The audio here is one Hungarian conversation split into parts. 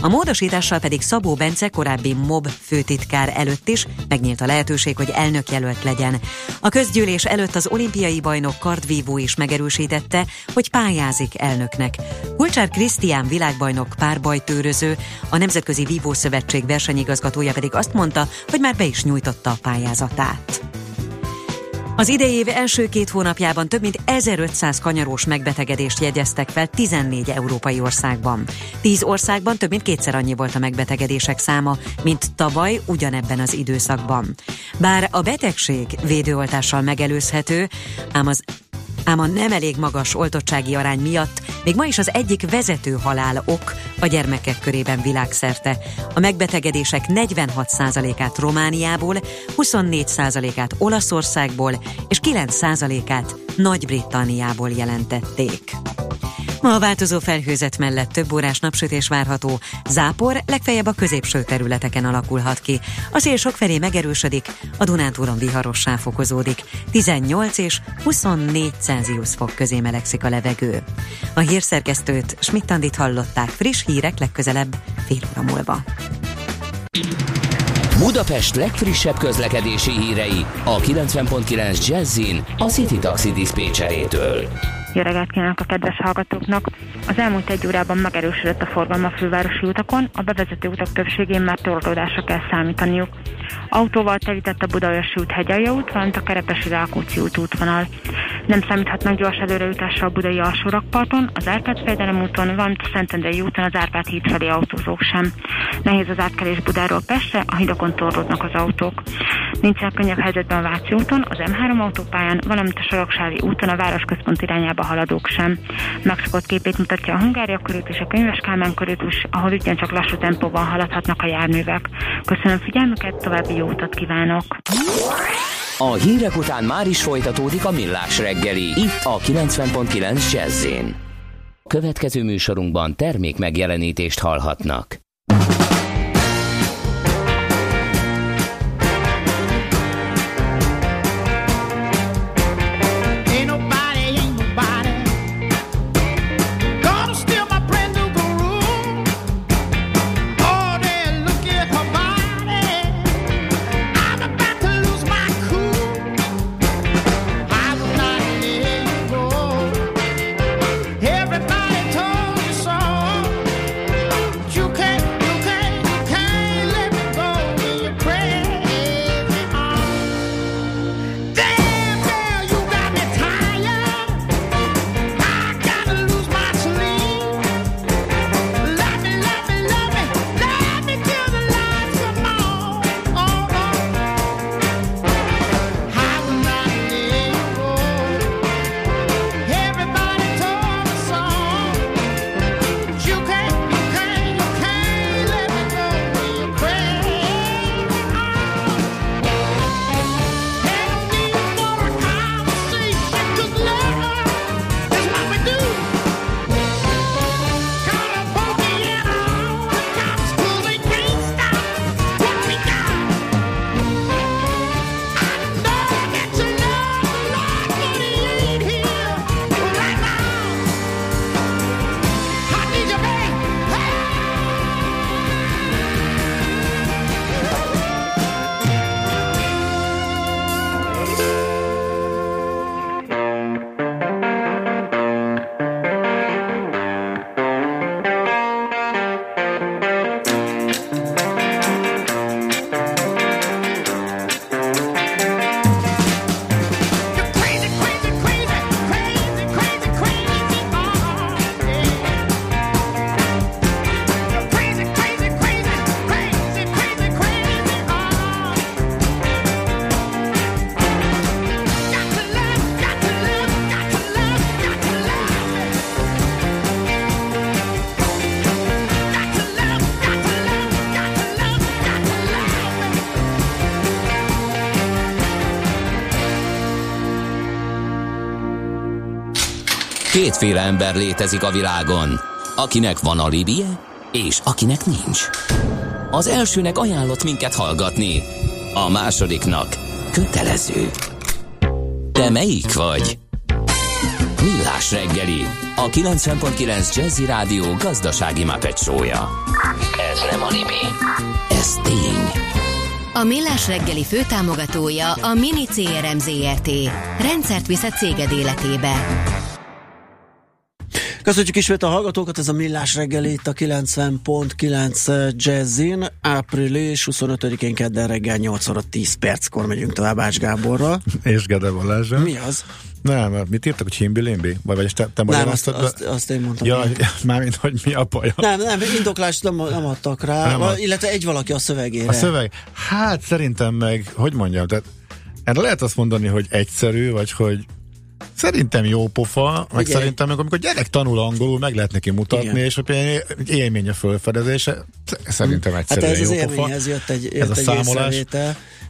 A módosítással pedig Szabó Bence korábbi MOB főtitkár előtt is megnyílt a lehetőség, hogy elnök jelölt legyen. A közgyűlés előtt az olimpiai bajnok kardvívó is megerősítette, hogy pályázik elnöknek. Hulcsár Krisztián világbajnok párbajtőröző, a Nemzetközi Vívó Szövetség versenyigazgatója pedig azt mondta, hogy már be is nyújtotta a pályázatát. Az idei év első két hónapjában több mint 1500 kanyarós megbetegedést jegyeztek fel 14 európai országban. 10 országban több mint kétszer annyi volt a megbetegedések száma, mint tavaly ugyanebben az időszakban. Bár a betegség védőoltással megelőzhető, ám az ám a nem elég magas oltottsági arány miatt még ma is az egyik vezető halál ok a gyermekek körében világszerte. A megbetegedések 46%-át Romániából, 24%-át Olaszországból és 9%-át Nagy-Britanniából jelentették. Ma a változó felhőzet mellett több órás napsütés várható, zápor legfeljebb a középső területeken alakulhat ki. A szél felé megerősödik, a Dunántúron viharossá fokozódik. 18 és 24 Celsius fok közé melegszik a levegő. A hírszerkesztőt Schmidt-Andit hallották friss hírek legközelebb fél óra múlva. Budapest legfrissebb közlekedési hírei a 90.9 Jazzin a City Taxi Dispécsejétől. Jó reggelt kívánok a kedves hallgatóknak! Az elmúlt egy órában megerősödött a forgalma a fővárosi utakon, a bevezető utak többségén már torlódásra kell számítaniuk. Autóval telített a Budaörsi út Hegyalja út, valamint a Kerepesi Rákóczi út útvonal. Nem számíthatnak gyors előrejutásra a budai alsórakparton, az Árpád Fejdelem úton, valamint a Szentendrei úton az Árpád híd felé autózók sem. Nehéz az átkelés Budáról Pestre, a hidakon torlódnak az autók. Nincsenek könnyebb helyzetben a Váci úton, az M3 autópályán, valamint a Soroksári úton a városközpont irányába haladók sem. Megszokott képét mutatja a Hungária körút és a Könyves Kálmán körút is, ahol ugyancsak lassú tempóban haladhatnak a járművek. Köszönöm figyelmüket, további jó utat kívánok! A hírek után már is folytatódik a millás reggeli, itt a 90.9 jazz Következő műsorunkban termék megjelenítést hallhatnak. Kétféle ember létezik a világon, akinek van alibije, és akinek nincs. Az elsőnek ajánlott minket hallgatni, a másodiknak kötelező. Te melyik vagy? Millás reggeli, a 90.9 Jazzy Rádió gazdasági mapetsója. Ez nem animi, ez tény. A Millás reggeli főtámogatója a Mini CRM Zrt. Rendszert visz a céged életébe. Köszönjük ismét a hallgatókat, ez a Millás reggeli itt a 90.9 Jazzin. Április 25-én kedden reggel 8 óra 10 perckor megyünk tovább Ács Gáborral. És Gede Balázsa. Mi az? Nem, mit írtak, hogy himbi limbi? Vagy, vagy te, te nem, azt, azt, azt, én mondtam. Ja, mármint, hogy mi a baj. Nem, nem, indoklást nem, nem adtak rá, nem ad... illetve egy valaki a szövegére. A szöveg? Hát szerintem meg, hogy mondjam, tehát erre lehet azt mondani, hogy egyszerű, vagy hogy Szerintem jó pofa, meg szerintem, meg amikor gyerek tanul angolul, meg lehet neki mutatni, Igen. és egy élmény a fölfedezése, szerintem hát egyszerűen hát ez jó az pofa. jött egy, jött ez egy a számolás.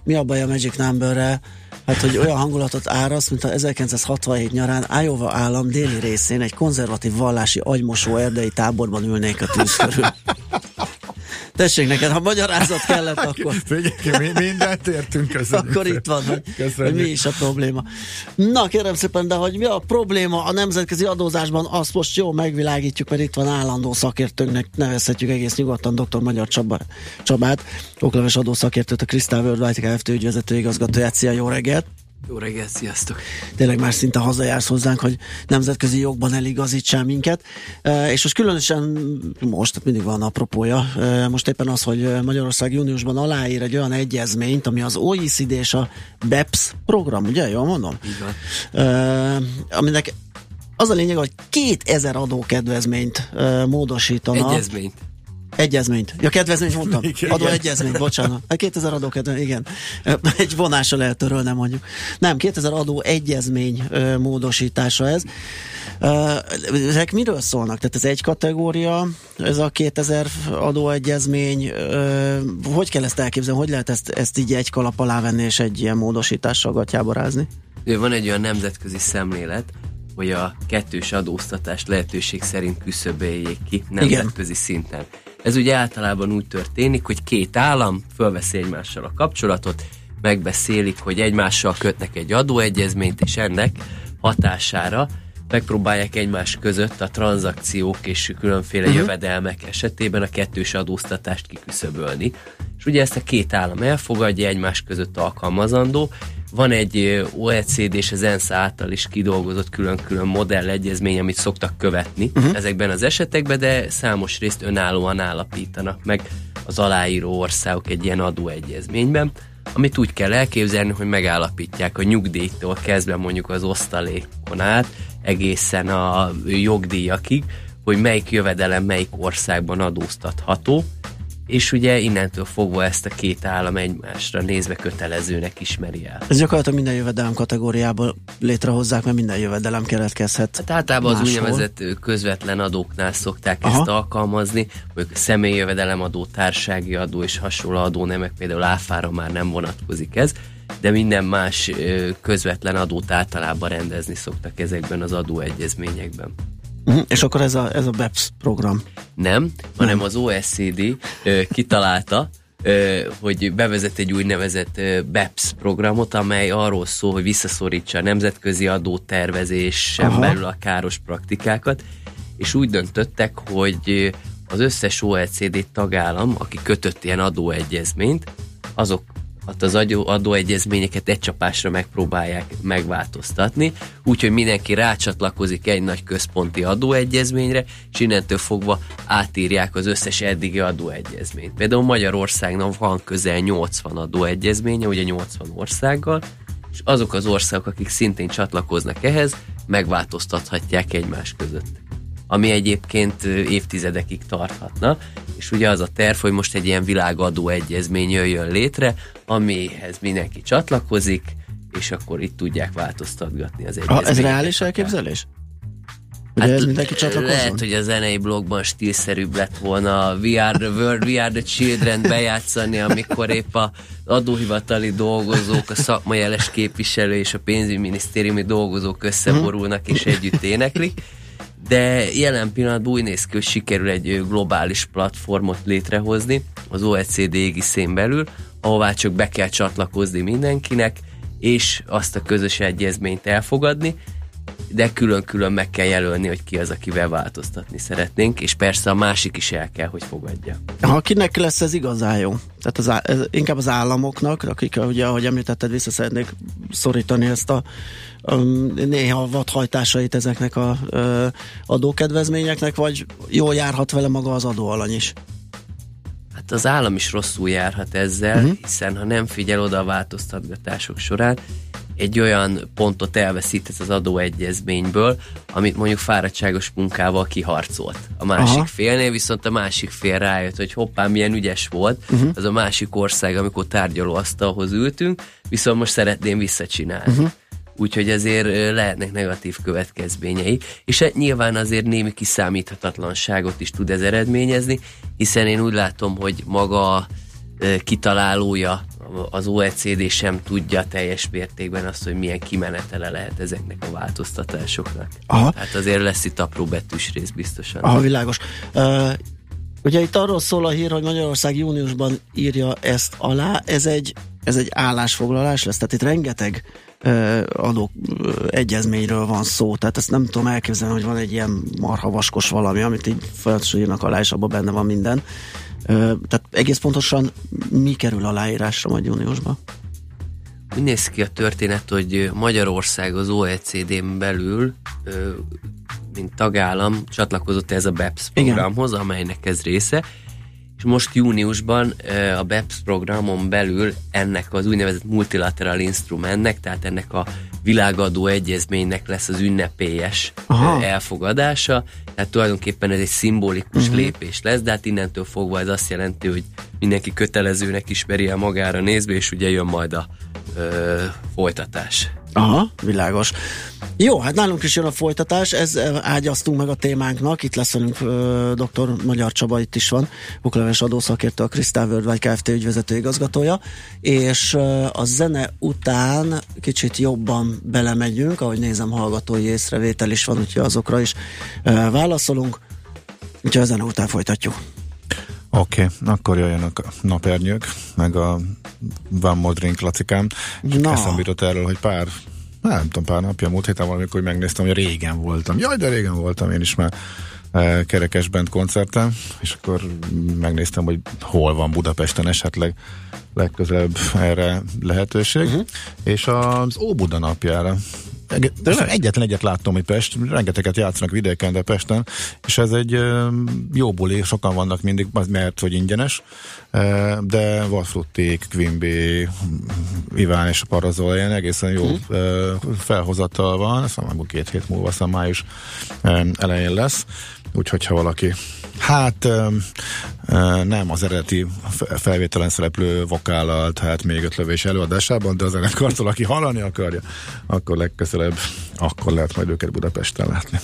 Mi a baj a Magic Numberre? Hát, hogy olyan hangulatot árasz, mint a 1967 nyarán Iowa állam déli részén egy konzervatív vallási agymosó erdei táborban ülnék a tűz körül. Tessék neked, ha magyarázat kellett, akkor... Mindent értünk, köszönjük. Akkor itt van, hogy, hogy mi is a probléma. Na, kérem szépen, de hogy mi a probléma a nemzetközi adózásban, azt most jó megvilágítjuk, mert itt van állandó szakértőnknek, nevezhetjük egész nyugodtan dr. Magyar Csaba, Csabát, okleves adószakértőt, a Crystal Worldwide Kft. ügyvezető igazgatóját. Szia, jó reggelt! Jó reggelt, sziasztok! Tényleg már szinte hazajársz hozzánk, hogy nemzetközi jogban eligazítsál minket. És most különösen most mindig van apropója. Most éppen az, hogy Magyarország júniusban aláír egy olyan egyezményt, ami az OECD és a BEPS program, ugye? Jól mondom? Igen. Aminek az a lényeg, hogy 2000 adókedvezményt e, módosítana. Egyezményt. Egyezményt. Ja, kedvezményt mondtam. Adó egyezményt, bocsánat. 2000 adó kedvezmény, igen. Egy vonása lehet törölni, mondjuk. Nem, 2000 adó egyezmény módosítása ez. Ezek miről szólnak? Tehát ez egy kategória, ez a 2000 adóegyezmény. Hogy kell ezt elképzelni? Hogy lehet ezt, ezt így egy kalap alá venni és egy ilyen módosítással gatyába rázni? Van egy olyan nemzetközi szemlélet, hogy a kettős adóztatást lehetőség szerint küszöböljék ki nemzetközi szinten. Ez ugye általában úgy történik, hogy két állam fölveszi egymással a kapcsolatot, megbeszélik, hogy egymással kötnek egy adóegyezményt, és ennek hatására megpróbálják egymás között a tranzakciók és különféle uh-huh. jövedelmek esetében a kettős adóztatást kiküszöbölni. És ugye ezt a két állam elfogadja, egymás között alkalmazandó, van egy OECD és az ENSZ által is kidolgozott külön-külön modellegyezmény, amit szoktak követni uh-huh. ezekben az esetekben, de számos részt önállóan állapítanak meg az aláíró országok egy ilyen adóegyezményben, amit úgy kell elképzelni, hogy megállapítják a nyugdíjtól kezdve mondjuk az osztalékon át, egészen a jogdíjakig, hogy melyik jövedelem melyik országban adóztatható, és ugye innentől fogva ezt a két állam egymásra nézve kötelezőnek ismeri el. Ez gyakorlatilag minden jövedelem kategóriából létrehozzák, mert minden jövedelem keletkezhet. Hát általában máshol. az úgynevezett közvetlen adóknál szokták Aha. ezt alkalmazni, hogy személyi jövedelemadó, társági adó és hasonló adónemek, például áfára már nem vonatkozik ez, de minden más közvetlen adót általában rendezni szoktak ezekben az adóegyezményekben. Uh-huh. És akkor ez a, ez a BEPS program? Nem, hanem Nem. az OECD ö, kitalálta, ö, hogy bevezet egy úgynevezett ö, BEPS programot, amely arról szól, hogy visszaszorítsa a nemzetközi adótervezésen belül a káros praktikákat, és úgy döntöttek, hogy az összes OECD tagállam, aki kötött ilyen adóegyezményt, azok hát az adó, adóegyezményeket egy csapásra megpróbálják megváltoztatni, úgyhogy mindenki rácsatlakozik egy nagy központi adóegyezményre, és innentől fogva átírják az összes eddigi adóegyezményt. Például Magyarországnak van közel 80 adóegyezménye, ugye 80 országgal, és azok az országok, akik szintén csatlakoznak ehhez, megváltoztathatják egymás között ami egyébként évtizedekig tarthatna, és ugye az a terv, hogy most egy ilyen világadó egyezmény jöjjön létre, amihez mindenki csatlakozik, és akkor itt tudják változtatgatni az egyezményt. Ez reális elképzelés? Ugye hát ez mindenki csatlakozzon? Lehet, hogy a zenei blogban stílszerűbb lett volna a We Are the World, We Are the Children bejátszani, amikor épp a adóhivatali dolgozók, a szakmai jeles képviselő és a pénzügyminisztériumi dolgozók összeborulnak és együtt éneklik de jelen pillanatban úgy néz ki, hogy sikerül egy globális platformot létrehozni az OECD égiszén belül, ahová csak be kell csatlakozni mindenkinek, és azt a közös egyezményt elfogadni, de külön-külön meg kell jelölni, hogy ki az, akivel változtatni szeretnénk, és persze a másik is el kell, hogy fogadja. Ha kinek lesz ez igazán jó? Tehát az, ez inkább az államoknak, akik ugye, ahogy említetted, vissza szeretnék szorítani ezt a néha vadhajtásait ezeknek a uh, adókedvezményeknek, vagy jól járhat vele maga az adóalany is? Hát az állam is rosszul járhat ezzel, uh-huh. hiszen ha nem figyel oda a változtatgatások során, egy olyan pontot elveszített az adóegyezményből, amit mondjuk fáradtságos munkával kiharcolt. A másik Aha. félnél viszont a másik fél rájött, hogy hoppá, milyen ügyes volt, uh-huh. az a másik ország, amikor tárgyalóasztalhoz ültünk, viszont most szeretném visszacsinálni. Uh-huh úgyhogy ezért lehetnek negatív következményei, és hát nyilván azért némi kiszámíthatatlanságot is tud ez eredményezni, hiszen én úgy látom, hogy maga kitalálója az OECD sem tudja teljes mértékben azt, hogy milyen kimenetele lehet ezeknek a változtatásoknak. Aha. Hát azért lesz itt apró betűs rész biztosan. Aha, világos. Uh, ugye itt arról szól a hír, hogy Magyarország júniusban írja ezt alá, ez egy, ez egy állásfoglalás lesz, tehát itt rengeteg adó egyezményről van szó, tehát ezt nem tudom elképzelni, hogy van egy ilyen marha vaskos valami, amit így folyamatosan írnak alá, és abban benne van minden. Tehát egész pontosan mi kerül aláírásra majd júniusban? Úgy néz ki a történet, hogy Magyarország az OECD-n belül, mint tagállam csatlakozott ez a BEPS programhoz, Igen. amelynek ez része, és most júniusban a BEPS programon belül ennek az úgynevezett multilateral instrumentnek, tehát ennek a világadó egyezménynek lesz az ünnepélyes Aha. elfogadása, tehát tulajdonképpen ez egy szimbolikus uh-huh. lépés lesz, de hát innentől fogva ez azt jelenti, hogy mindenki kötelezőnek ismeri el magára nézve, és ugye jön majd a ö, folytatás. Aha, világos. Jó, hát nálunk is jön a folytatás, ez ágyaztunk meg a témánknak, itt lesz velünk dr. Magyar Csaba, itt is van, okleves adószakértő, a Crystal Worldwide Kft. ügyvezető igazgatója, és a zene után kicsit jobban belemegyünk, ahogy nézem, hallgatói észrevétel is van, úgyhogy azokra is válaszolunk, úgyhogy a zene után folytatjuk. Oké, okay, akkor jöjjön a napernyők, meg a Van Modrink lacikám. Na. Eszembe jutott erről, hogy pár nem tudom, pár napja, múlt héten valamikor, hogy megnéztem, hogy régen voltam. Jaj, de régen voltam én is már e, kerekes bent koncerten, és akkor megnéztem, hogy hol van Budapesten esetleg legközelebb erre lehetőség, uh-huh. és az Óbuda napjára de egyetlen egyet láttam, hogy Pest, rengeteget játszanak vidéken, de Pesten, és ez egy jó buli, sokan vannak mindig, mert hogy ingyenes, de Valfrutték, Quimby, Iván és a Parazol, ilyen egészen jó hmm. felhozattal van, azt mondom, két hét múlva, aztán május elején lesz, úgyhogy ha valaki Hát nem az eredeti felvételen szereplő vokállal, tehát még öt lövés előadásában, de az zenekartól, aki hallani akarja, akkor legközelebb, akkor lehet majd őket Budapesten látni.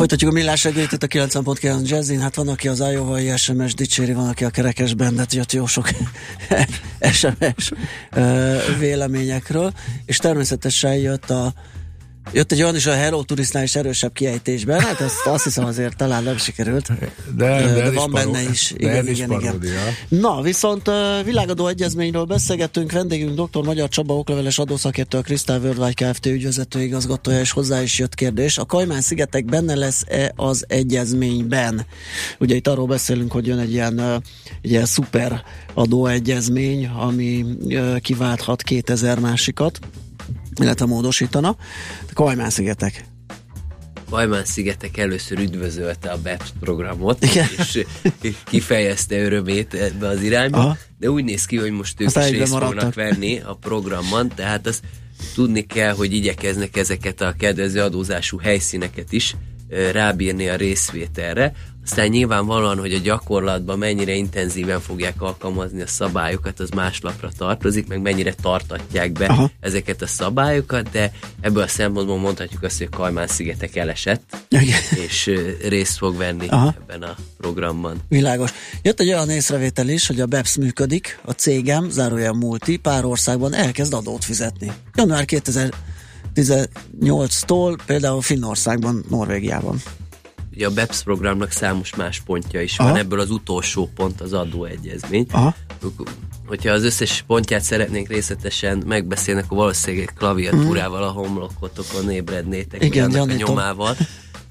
Folytatjuk a millás itt a 90.9 Jazzin. Hát van, aki az Iowa-i SMS dicséri, van, aki a kerekes bendet, jött jó sok SMS véleményekről, és természetesen jött a Jött egy olyan is a Hero Turistnál is erősebb kiejtésben, hát azt, azt hiszem azért talán nem sikerült. De, de, de van benne is. Igen, de igen, igen. Na, viszont világadó egyezményről beszélgettünk, vendégünk dr. Magyar Csaba okleveles adószakértő, a Crystal Worldwide Kft. ügyvezető igazgatója, és hozzá is jött kérdés. A Kajmán szigetek benne lesz-e az egyezményben? Ugye itt arról beszélünk, hogy jön egy ilyen, egy ilyen szuper adóegyezmény, ami kiválthat 2000 másikat illetve módosítana. A Kajmán-szigetek. Kajmán-szigetek először üdvözölte a BEPS programot, Igen. és kifejezte örömét ebbe az irányba, Aha. de úgy néz ki, hogy most ők Aztán is részt maradtak. fognak venni a programban, tehát az tudni kell, hogy igyekeznek ezeket a kedvező adózású helyszíneket is rábírni a részvételre. Aztán nyilvánvalóan, hogy a gyakorlatban mennyire intenzíven fogják alkalmazni a szabályokat, az más lapra tartozik, meg mennyire tartatják be Aha. ezeket a szabályokat, de ebből a szempontból mondhatjuk azt, hogy a Kajmán-szigetek elesett, Igen. és részt fog venni Aha. ebben a programban. Világos. Jött egy olyan észrevétel is, hogy a BEPS működik, a cégem, zárójel multi, pár országban elkezd adót fizetni. Január 2018-tól például Finnországban, Norvégiában ugye a BEPS programnak számos más pontja is Aha. van, ebből az utolsó pont az adóegyezmény. Aha. Hogyha az összes pontját szeretnénk részletesen megbeszélni, akkor valószínűleg klaviatúrával a homlokotokon ébrednétek Igen, a nyomával.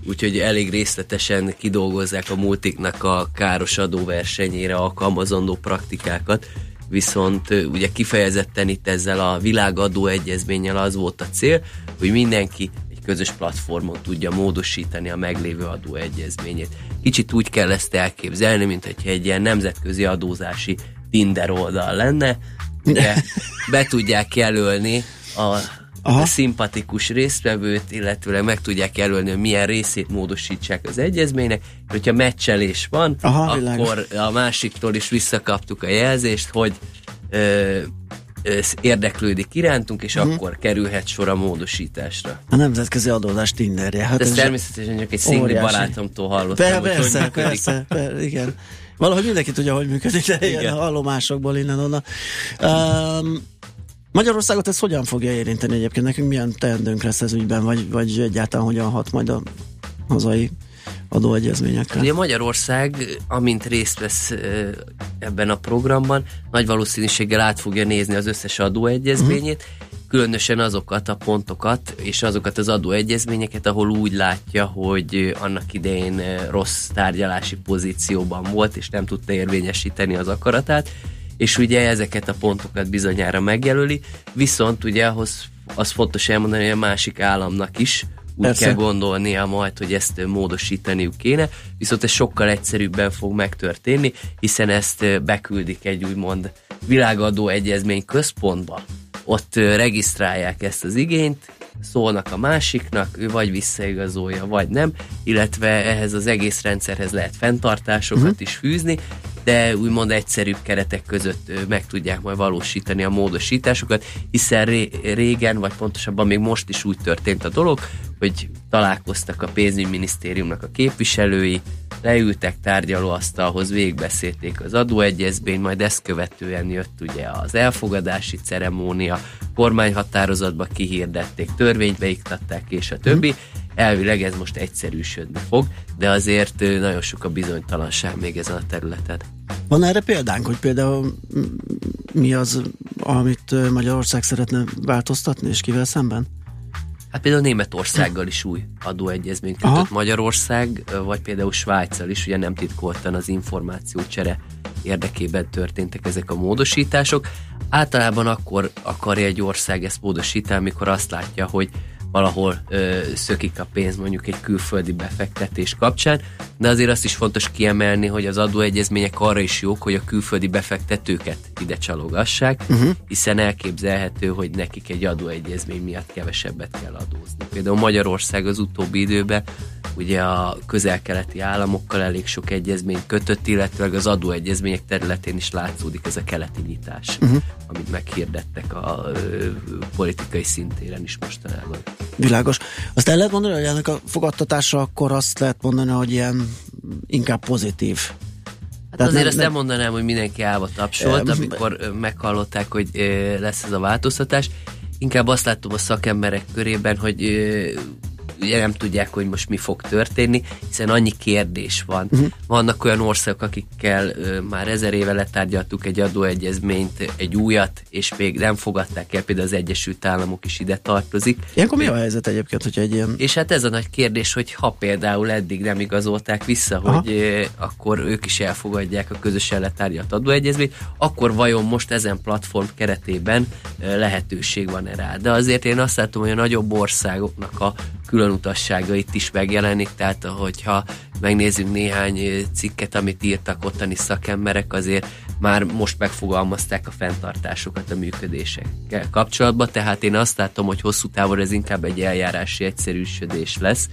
Úgyhogy elég részletesen kidolgozzák a multiknak a káros adóversenyére alkalmazandó praktikákat viszont ugye kifejezetten itt ezzel a világadó egyezménnyel az volt a cél, hogy mindenki közös platformon tudja módosítani a meglévő adóegyezményét. Kicsit úgy kell ezt elképzelni, mint hogyha egy ilyen nemzetközi adózási Tinder oldal lenne, de be tudják jelölni a Aha. a szimpatikus résztvevőt, illetve meg tudják jelölni, hogy milyen részét módosítsák az egyezménynek, hogyha meccselés van, Aha, akkor világos. a másiktól is visszakaptuk a jelzést, hogy ö, érdeklődik irántunk, és uh-huh. akkor kerülhet sor a módosításra. A nemzetközi adózás Tinderje. Hát ez, ez természetesen csak egy szingli barátomtól hallottam. Be, persze, hogy persze, persze, igen. Valahogy mindenki tudja, hogy működik, de igen, igen. hallomásokból innen-onnan. Um, Magyarországot ez hogyan fogja érinteni egyébként? Nekünk milyen teendőnk lesz ez ügyben, vagy, vagy egyáltalán hogyan hat majd a hazai adóegyezményekre. Ugye Magyarország, amint részt vesz ebben a programban, nagy valószínűséggel át fogja nézni az összes adóegyezményét, uh-huh. különösen azokat a pontokat és azokat az adóegyezményeket, ahol úgy látja, hogy annak idején rossz tárgyalási pozícióban volt, és nem tudta érvényesíteni az akaratát, és ugye ezeket a pontokat bizonyára megjelöli, viszont ugye ahhoz az fontos elmondani, hogy a másik államnak is úgy Persze. kell gondolnia majd, hogy ezt módosítaniuk kéne, viszont ez sokkal egyszerűbben fog megtörténni, hiszen ezt beküldik egy úgymond világadó egyezmény központba, ott regisztrálják ezt az igényt, szólnak a másiknak, ő vagy visszaigazolja, vagy nem, illetve ehhez az egész rendszerhez lehet fenntartásokat uh-huh. is fűzni, de úgymond egyszerűbb keretek között meg tudják majd valósítani a módosításokat, hiszen ré- régen, vagy pontosabban még most is úgy történt a dolog, hogy találkoztak a pénzügyminisztériumnak a képviselői, leültek tárgyalóasztalhoz, végigbeszélték az adóegyezményt, majd ezt követően jött ugye az elfogadási ceremónia, kormányhatározatba kihirdették, törvénybe iktatták, és a többi. Elvileg ez most egyszerűsödni fog, de azért nagyon sok a bizonytalanság még ezen a területen. Van erre példánk, hogy például mi az, amit Magyarország szeretne változtatni, és kivel szemben? Hát például Németországgal is új adóegyezményt kötött Aha. Magyarország, vagy például Svájccal is, ugye nem titkoltan az információcsere érdekében történtek ezek a módosítások. Általában akkor akarja egy ország ezt módosítani, amikor azt látja, hogy valahol ö, szökik a pénz mondjuk egy külföldi befektetés kapcsán, de azért azt is fontos kiemelni, hogy az adóegyezmények arra is jók, hogy a külföldi befektetőket ide csalogassák, uh-huh. hiszen elképzelhető, hogy nekik egy adóegyezmény miatt kevesebbet kell adózni. Például Magyarország az utóbbi időben ugye a közel-keleti államokkal elég sok egyezményt kötött, illetve az adóegyezmények területén is látszódik ez a keleti nyitás, uh-huh. amit meghirdettek a ö, politikai szintéren is mostanában. Világos. Azt el lehet mondani, hogy ennek a fogadtatása akkor azt lehet mondani, hogy ilyen inkább pozitív. Hát Tehát azért nem, azt nem mondanám, hogy mindenki állva tapsolt, amikor meghallották, hogy lesz ez a változtatás. Inkább azt láttam a szakemberek körében, hogy ugye nem tudják, hogy most mi fog történni, hiszen annyi kérdés van. Uh-huh. Vannak olyan országok, akikkel ö, már ezer éve letárgyaltuk egy adóegyezményt, egy újat, és még nem fogadták el, például az Egyesült Államok is ide tartozik. Ilyenkor mi a helyzet egyébként, hogyha egy ilyen... És hát ez a nagy kérdés, hogy ha például eddig nem igazolták vissza, Aha. hogy ö, akkor ők is elfogadják a közösen letárgyalt adóegyezményt, akkor vajon most ezen platform keretében ö, lehetőség van-e rá. De azért én azt látom, hogy a nagyobb országoknak a külön utasságait is megjelenik, tehát hogyha megnézzünk néhány cikket, amit írtak ottani szakemberek, azért már most megfogalmazták a fenntartásokat a működésekkel kapcsolatban, tehát én azt látom, hogy hosszú távon ez inkább egy eljárási egyszerűsödés lesz,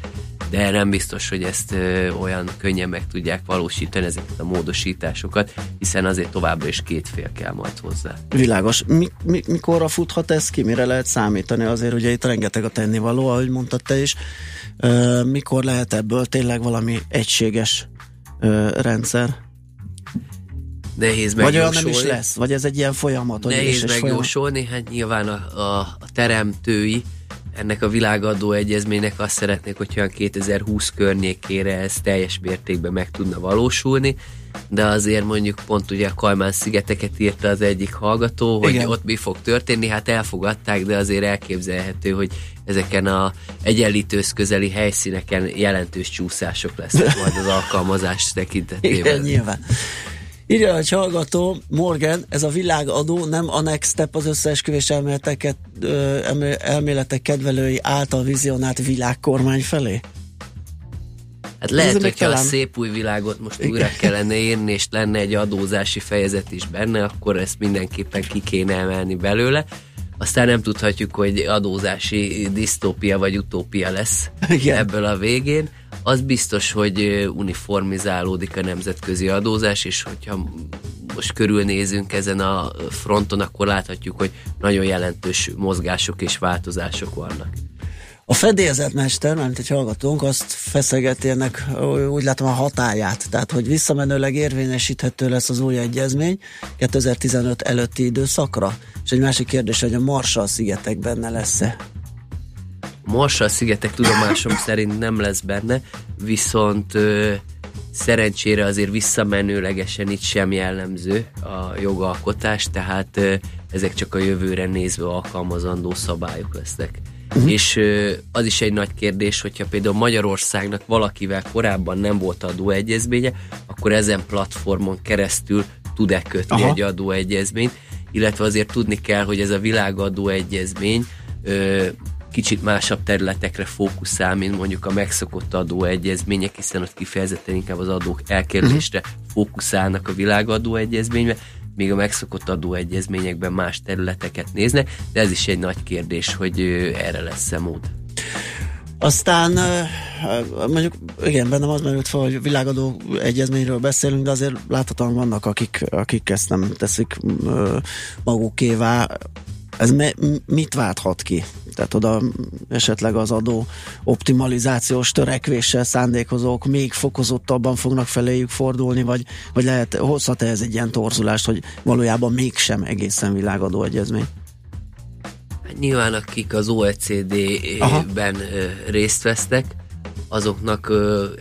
de nem biztos, hogy ezt olyan könnyen meg tudják valósítani ezeket a módosításokat, hiszen azért továbbra is két fél kell majd hozzá. Világos. Mi, mi, mikorra futhat ez ki? Mire lehet számítani? Azért ugye itt rengeteg a tennivaló, ahogy mondtad te is. Mikor lehet ebből tényleg valami egységes rendszer? Nehéz Vagy olyan nem is lesz? Vagy ez egy ilyen folyamat? Nehéz megjósolni, folyamat? hát nyilván a, a, a teremtői ennek a világadó egyezménynek azt szeretnék, hogyha 2020 környékére ez teljes mértékben meg tudna valósulni, de azért mondjuk pont ugye a Kajmán szigeteket írta az egyik hallgató, hogy Igen. ott mi fog történni, hát elfogadták, de azért elképzelhető, hogy ezeken a egyenlítősz közeli helyszíneken jelentős csúszások lesznek majd az alkalmazás tekintetében. Igen, nyilván. Írja a hallgató, Morgan, ez a világadó nem a next step az összeesküvés elméleteket, elméletek kedvelői által vizionált világkormány felé? Hát lehet, hogyha a szép új világot most Igen. újra kellene írni, és lenne egy adózási fejezet is benne, akkor ezt mindenképpen ki kéne emelni belőle. Aztán nem tudhatjuk, hogy adózási disztópia vagy utópia lesz Igen. ebből a végén az biztos, hogy uniformizálódik a nemzetközi adózás, és hogyha most körülnézünk ezen a fronton, akkor láthatjuk, hogy nagyon jelentős mozgások és változások vannak. A fedélzetmester, mert egy hallgatónk, azt feszegeti ennek, úgy látom a hatáját, tehát hogy visszamenőleg érvényesíthető lesz az új egyezmény 2015 előtti időszakra. És egy másik kérdés, hogy a Marshall szigetek benne lesz-e? Marshall szigetek tudomásom szerint nem lesz benne, viszont ö, szerencsére azért visszamenőlegesen itt sem jellemző a jogalkotás, tehát ö, ezek csak a jövőre nézve alkalmazandó szabályok lesznek. Uh-huh. És az is egy nagy kérdés, hogyha például Magyarországnak valakivel korábban nem volt adóegyezménye, akkor ezen platformon keresztül tud-e kötni Aha. egy adóegyezményt, illetve azért tudni kell, hogy ez a világadóegyezmény kicsit másabb területekre fókuszál, mint mondjuk a megszokott adóegyezmények, hiszen ott kifejezetten inkább az adók elkerülésre uh-huh. fókuszálnak a világadóegyezménybe, még a megszokott adóegyezményekben más területeket néznek, de ez is egy nagy kérdés, hogy erre lesz-e mód. Aztán mondjuk, igen, bennem az merült fel, hogy világadó egyezményről beszélünk, de azért láthatóan vannak, akik, akik ezt nem teszik magukévá. Ez me, mit válthat ki? Tehát oda esetleg az adó optimalizációs törekvéssel szándékozók még fokozottabban fognak feléjük fordulni, vagy, vagy lehet, hozhat -e ez egy ilyen torzulást, hogy valójában mégsem egészen világadó egyezmény? Hát nyilván akik az OECD-ben részt vesznek, azoknak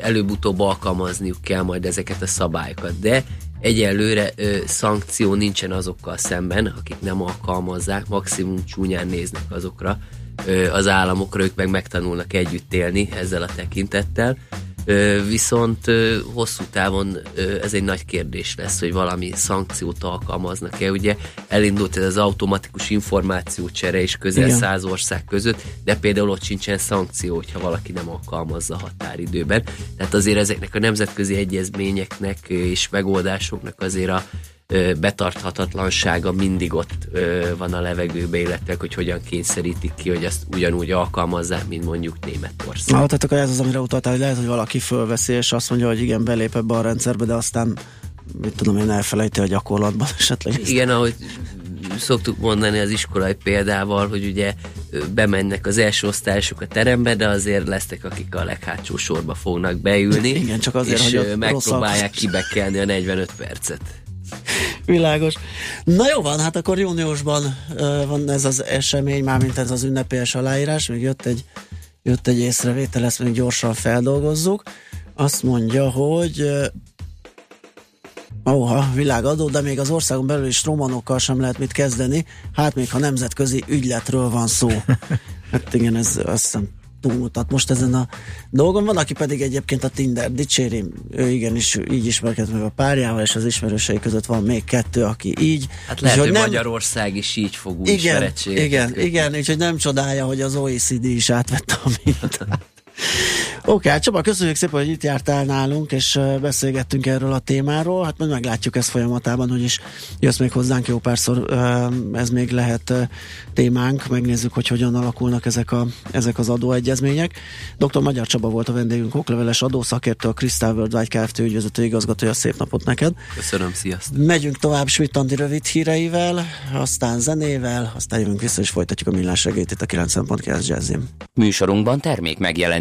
előbb-utóbb alkalmazniuk kell majd ezeket a szabályokat, de egyelőre ö, szankció nincsen azokkal szemben, akik nem alkalmazzák, maximum csúnyán néznek azokra ö, az államokra, ők meg megtanulnak együtt élni ezzel a tekintettel. Viszont hosszú távon ez egy nagy kérdés lesz, hogy valami szankciót alkalmaznak-e. Ugye elindult ez az automatikus információcsere is közel Igen. száz ország között, de például ott sincsen szankció, hogyha valaki nem alkalmazza határidőben. Tehát azért ezeknek a nemzetközi egyezményeknek és megoldásoknak azért a betarthatatlansága mindig ott van a levegőbe, illetve hogy hogyan kényszerítik ki, hogy ezt ugyanúgy alkalmazzák, mint mondjuk Németország. Na, tehát akkor ez az, amire utaltál, hogy lehet, hogy valaki fölveszi, és azt mondja, hogy igen, belép ebbe a rendszerbe, de aztán mit tudom én, elfelejti a gyakorlatban esetleg. Igen, ahogy szoktuk mondani az iskolai példával, hogy ugye bemennek az első osztályosok a terembe, de azért lesznek, akik a leghátsó sorba fognak beülni. Igen, csak azért, és hogy megpróbálják kibekelni a 45 percet. Világos. Na jó van, hát akkor júniusban uh, van ez az esemény, mármint ez az ünnepélyes aláírás, még jött egy, jött egy észrevétel, ezt még gyorsan feldolgozzuk. Azt mondja, hogy uh, Óha, világadó, de még az országon belül is romanokkal sem lehet mit kezdeni, hát még ha nemzetközi ügyletről van szó. Hát igen, ez azt hiszem túlmutat most ezen a dolgon. Van, aki pedig egyébként a Tinder dicséri, ő igenis így ismerkedett meg a párjával, és az ismerősei között van még kettő, aki így. Hát lehet, hogy nem... Magyarország is így fog új igen, igen, kötni. igen, úgyhogy nem csodálja, hogy az OECD is átvette a mintát. Oké, okay, hát Csaba, köszönjük szépen, hogy itt jártál nálunk, és beszélgettünk erről a témáról. Hát majd meglátjuk ezt folyamatában, hogy is jössz még hozzánk jó párszor, ez még lehet témánk, megnézzük, hogy hogyan alakulnak ezek, a, ezek az adóegyezmények. Dr. Magyar Csaba volt a vendégünk, okleveles adószakértő, a Crystal Worldwide Kft. ügyvezető igazgatója. Szép napot neked! Köszönöm, sziasztok! Megyünk tovább Smittandi rövid híreivel, aztán zenével, aztán jövünk vissza, és folytatjuk a millás segélyt itt a 90.9 Jazzim. Műsorunkban termék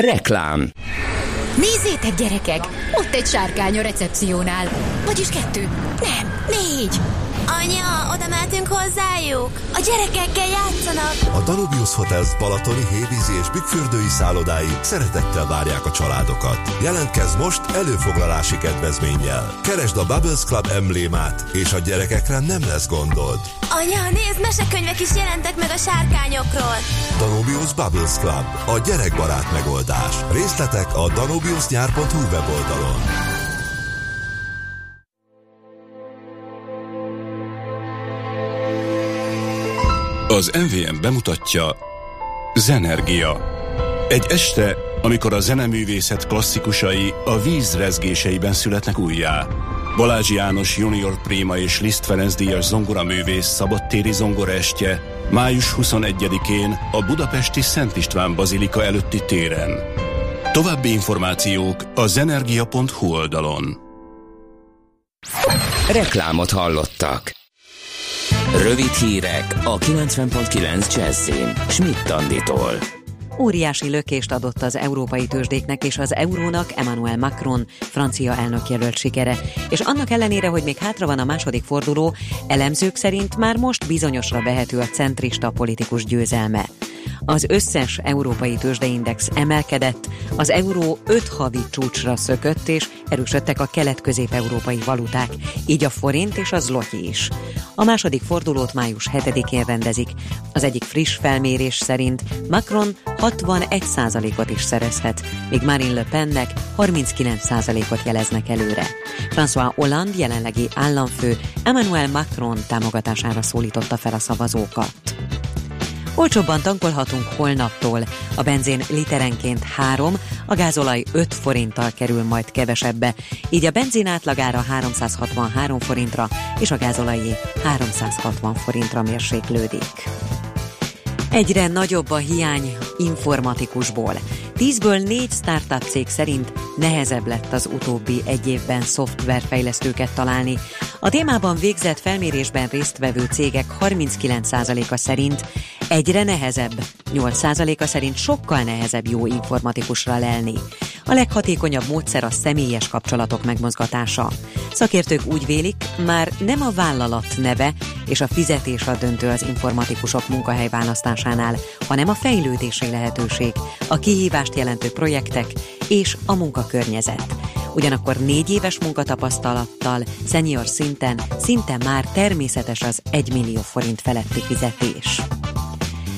Reklám Nézzétek, gyerekek! Ott egy sárkány a recepciónál. Vagyis kettő. Nem, négy. Anya, oda mehetünk hozzájuk? A gyerekekkel játszanak. A Danubius Hotels Balatoni, Hévízi és Bükkfürdői szállodái szeretettel várják a családokat. Jelentkezz most előfoglalási kedvezménnyel. Keresd a Bubbles Club emblémát, és a gyerekekre nem lesz gondod. Anya, nézd, mesekönyvek is jelentek meg a sárkányokról. Danubius Bubbles Club, a gyerekbarát megoldás. Részletek a danubiusnyár.hu weboldalon. Az MVM bemutatja Zenergia. Egy este, amikor a zeneművészet klasszikusai a víz rezgéseiben születnek újjá. Balázs János junior Prima és Liszt Ferenc díjas zongoraművész szabadtéri zongoraestje május 21-én a budapesti Szent István Bazilika előtti téren. További információk a zenergia.hu oldalon. Reklámot hallottak. Rövid hírek a 90.9 Jazzin. Schmidt Anditól. Óriási lökést adott az európai tőzsdéknek és az eurónak Emmanuel Macron, francia elnökjelölt sikere, és annak ellenére, hogy még hátra van a második forduló, elemzők szerint már most bizonyosra vehető a centrista politikus győzelme. Az összes európai tőzsdeindex emelkedett, az euró öt havi csúcsra szökött, és erősödtek a kelet-közép-európai valuták, így a forint és a zloty is. A második fordulót május 7-én rendezik. Az egyik friss felmérés szerint Macron 61%-ot is szerezhet, míg Marine Le Pennek 39%-ot jeleznek előre. François Hollande jelenlegi államfő Emmanuel Macron támogatására szólította fel a szavazókat. Olcsóbban tankolhatunk holnaptól. A benzin literenként 3, a gázolaj 5 forinttal kerül majd kevesebbe, így a benzin átlagára 363 forintra és a gázolajé 360 forintra mérséklődik. Egyre nagyobb a hiány informatikusból. Tízből négy startup cég szerint nehezebb lett az utóbbi egy évben szoftverfejlesztőket találni. A témában végzett felmérésben résztvevő cégek 39%-a szerint Egyre nehezebb. 8%-a szerint sokkal nehezebb jó informatikusra lelni. A leghatékonyabb módszer a személyes kapcsolatok megmozgatása. Szakértők úgy vélik, már nem a vállalat neve és a fizetés a döntő az informatikusok munkahelyválasztásánál, hanem a fejlődési lehetőség, a kihívást jelentő projektek és a munkakörnyezet. Ugyanakkor négy éves munkatapasztalattal, senior szinten, szinte már természetes az 1 millió forint feletti fizetés.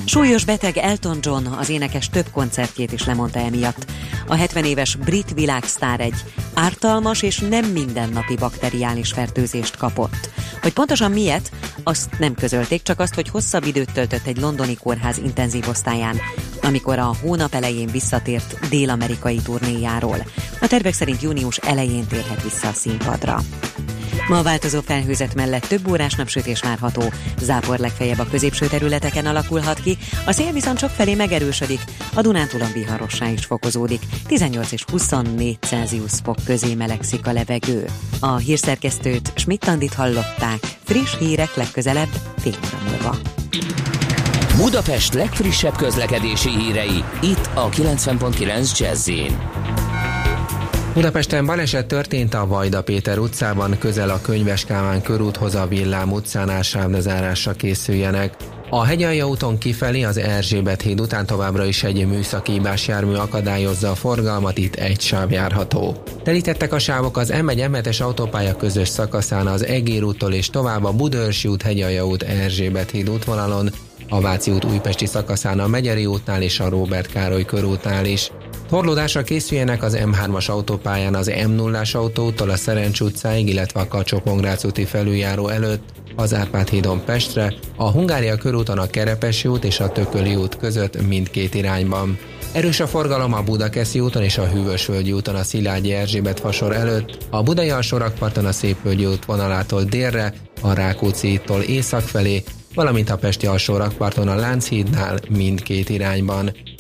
Súlyos beteg Elton John az énekes több koncertjét is lemondta emiatt. A 70 éves brit világsztár egy ártalmas és nem mindennapi bakteriális fertőzést kapott. Hogy pontosan miért, azt nem közölték, csak azt, hogy hosszabb időt töltött egy londoni kórház intenzív osztályán, amikor a hónap elején visszatért dél-amerikai turnéjáról. A tervek szerint június elején térhet vissza a színpadra. Ma a változó felhőzet mellett több órás napsütés várható. Zápor legfeljebb a középső területeken alakulhat ki, a szél viszont sok felé megerősödik, a Dunántúlon viharossá is fokozódik. 18 és 24 Celsius fok közé melegszik a levegő. A hírszerkesztőt Schmidt-Tandit hallották. Friss hírek legközelebb fél óra múlva. Budapest legfrissebb közlekedési hírei, itt a 90.9 jazz Budapesten baleset történt a Vajda Péter utcában, közel a Könyves Kálmán körúthoz a Villám utcánál sávlezárásra készüljenek. A Hegyalja úton kifelé az Erzsébet híd után továbbra is egy műszaki jármű akadályozza a forgalmat, itt egy sáv járható. Telítettek a sávok az M1 m autópálya közös szakaszán az Egér úttól és tovább a Budörsi út, Hegyalja út, Erzsébet híd útvonalon, a Váci út újpesti szakaszán a Megyeri útnál és a Róbert Károly körútnál is. Torlódásra készüljenek az M3-as autópályán az M0-as autótól a Szerencs utcáig, illetve a kacsó úti felüljáró előtt, az Árpád hídon Pestre, a Hungária körúton a Kerepesi út és a Tököli út között mindkét irányban. Erős a forgalom a Budakeszi úton és a Hűvösvölgyi úton a Szilágyi Erzsébet fasor előtt, a Budai alsórakparton a Szépvölgyi út vonalától délre, a Rákóczi-tól észak felé, valamint a Pesti alsórakparton a Lánchídnál mindkét irányban.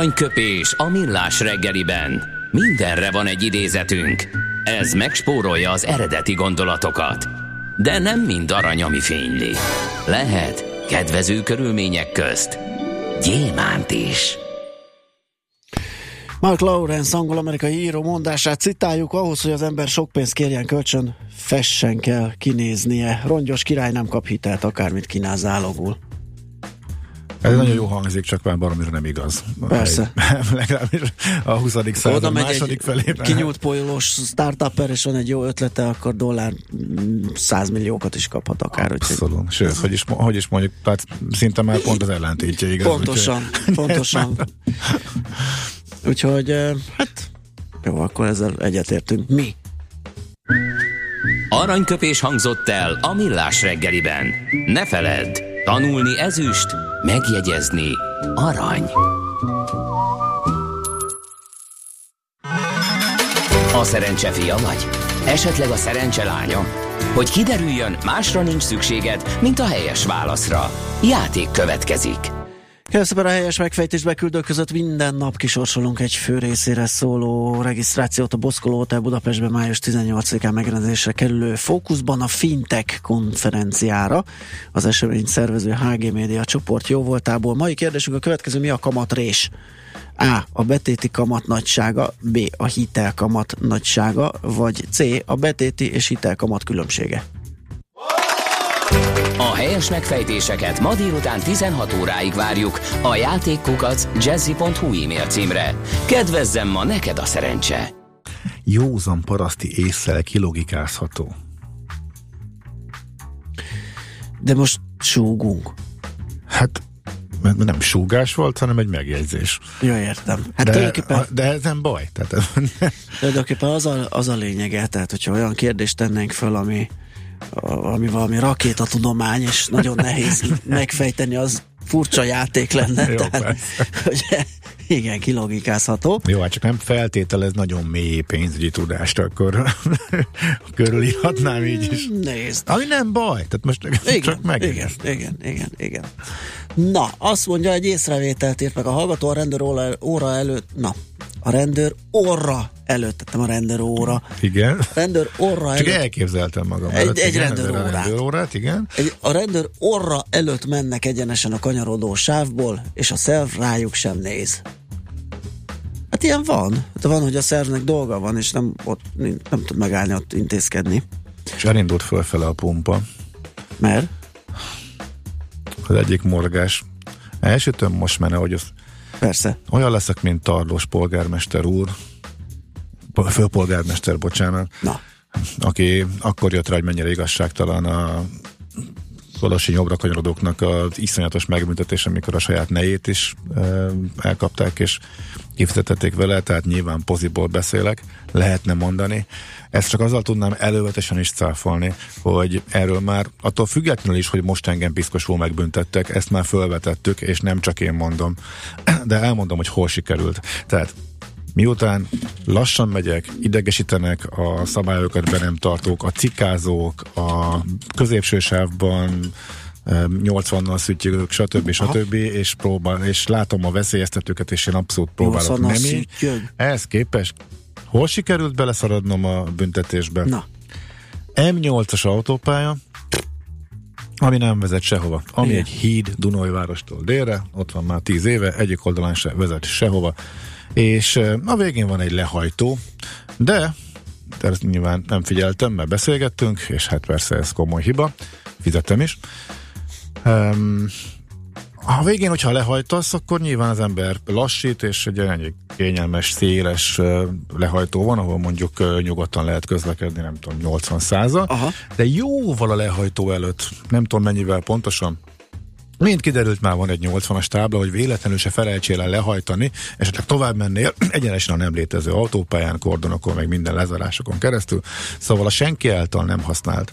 Aranyköpés a millás reggeliben. Mindenre van egy idézetünk. Ez megspórolja az eredeti gondolatokat. De nem mind arany, ami fényli. Lehet kedvező körülmények közt gyémánt is. Mark Lawrence, angol-amerikai író mondását citáljuk, ahhoz, hogy az ember sok pénzt kérjen kölcsön, fessen kell kinéznie. Rongyos király nem kap hitelt, akármit kínál zálogul. Ez nagyon jó hangzik, csak már baromira nem igaz. Persze. Legalábbis a 20. század második felében. kinyúlt polyolós startupper, és van egy jó ötlete, akkor dollár 100 mm, milliókat is kaphat akár. Abszolút. Úgy, Sőt, hogy is, hogy is mondjuk, tehát szinte már pont az ellentétje igaz. Pontosan, úgy, pontosan. Úgyhogy, hát jó, akkor ezzel egyetértünk. Mi? Aranyköpés hangzott el a millás reggeliben. Ne feledd, tanulni ezüst, Megjegyezni arany. A szerencse fia vagy? Esetleg a szerencse lánya? Hogy kiderüljön, másra nincs szükséged, mint a helyes válaszra. Játék következik. Köszönöm a helyes megfejtés beküldők között minden nap kisorsolunk egy fő részére szóló regisztrációt a Boszkoló Hotel Budapestben május 18-án megrendezésre kerülő Fókuszban a Fintech konferenciára. Az esemény szervező HG Media csoport jó voltából. Mai kérdésünk a következő, mi a kamatrés? A. A betéti kamat nagysága, B. A hitel kamat nagysága, vagy C. A betéti és hitel kamat különbsége. A helyes megfejtéseket ma délután 16 óráig várjuk a játékkukac jazzy.hu e-mail címre. Kedvezzem ma neked a szerencse! Józan paraszti észszel kilogikázható. De most súgunk. Hát mert nem súgás volt, hanem egy megjegyzés. Jó, értem. Hát de, tulajdonképpen... de ez nem baj. Tehát... tulajdonképpen az a, az a lényege, tehát hogyha olyan kérdést tennénk föl, ami ami valami rakétatudomány, és nagyon nehéz megfejteni, az furcsa játék lenne. Jó, tehát, hogy igen, kilogikázható. Jó, hát csak nem feltételez nagyon mély pénzügyi tudást, akkor körülírhatnám így is. Nézd. Ami nem baj, tehát most igen, csak meg. Igen, igen, igen, igen. Na, azt mondja, egy észrevételt írt meg a hallgató a rendőr óra előtt, na, a rendőr orra előtt, tettem a rendőr óra. Igen. A rendőr orra Csak előtt. elképzeltem magam egy, előtt. Egy igen, rendőr órát. rendőr órát, igen. Egy, a rendőr orra előtt mennek egyenesen a kanyarodó sávból, és a szerv rájuk sem néz. Hát ilyen van. Hát van, hogy a szervnek dolga van, és nem, ott, nem, nem tud megállni ott intézkedni. És elindult fölfele a pumpa. Mert? Az egyik morgás. Elsütöm most menne, hogy az Persze. Olyan leszek, mint Tarlós polgármester úr, főpolgármester, bocsánat, Na. aki akkor jött rá, hogy mennyire igazságtalan a Kolosi jobbra az iszonyatos megbüntetés, amikor a saját nejét is elkapták, és kifizetették vele, tehát nyilván poziból beszélek, lehetne mondani. Ezt csak azzal tudnám elővetesen is cáfolni, hogy erről már attól függetlenül is, hogy most engem piszkosul megbüntettek, ezt már felvetettük, és nem csak én mondom, de elmondom, hogy hol sikerült. Tehát Miután lassan megyek, idegesítenek a szabályokat be nem tartók, a cikázók, a középső sávban 80-nal szüttyögök, stb. stb. És, próbál, és látom a veszélyeztetőket, és én abszolút próbálok nem így. Ehhez képest hol sikerült beleszaradnom a büntetésbe? Na. M8-as autópálya, ami nem vezet sehova. Ami Igen. egy híd Dunajvárostól délre, ott van már 10 éve, egyik oldalán se vezet sehova és a végén van egy lehajtó, de ezt nyilván nem figyeltem, mert beszélgettünk, és hát persze ez komoly hiba, fizettem is. Um, a végén, hogyha lehajtasz, akkor nyilván az ember lassít, és egy ennyi kényelmes, széles lehajtó van, ahol mondjuk nyugodtan lehet közlekedni, nem tudom, 80 százal, de jóval a lehajtó előtt, nem tudom mennyivel pontosan, Mint kiderült, már van egy 80-as tábla, hogy véletlenül se felejtsél el lehajtani, esetleg tovább mennél egyenesen a nem létező autópályán, kordonokon, meg minden lezárásokon keresztül. Szóval a senki által nem használt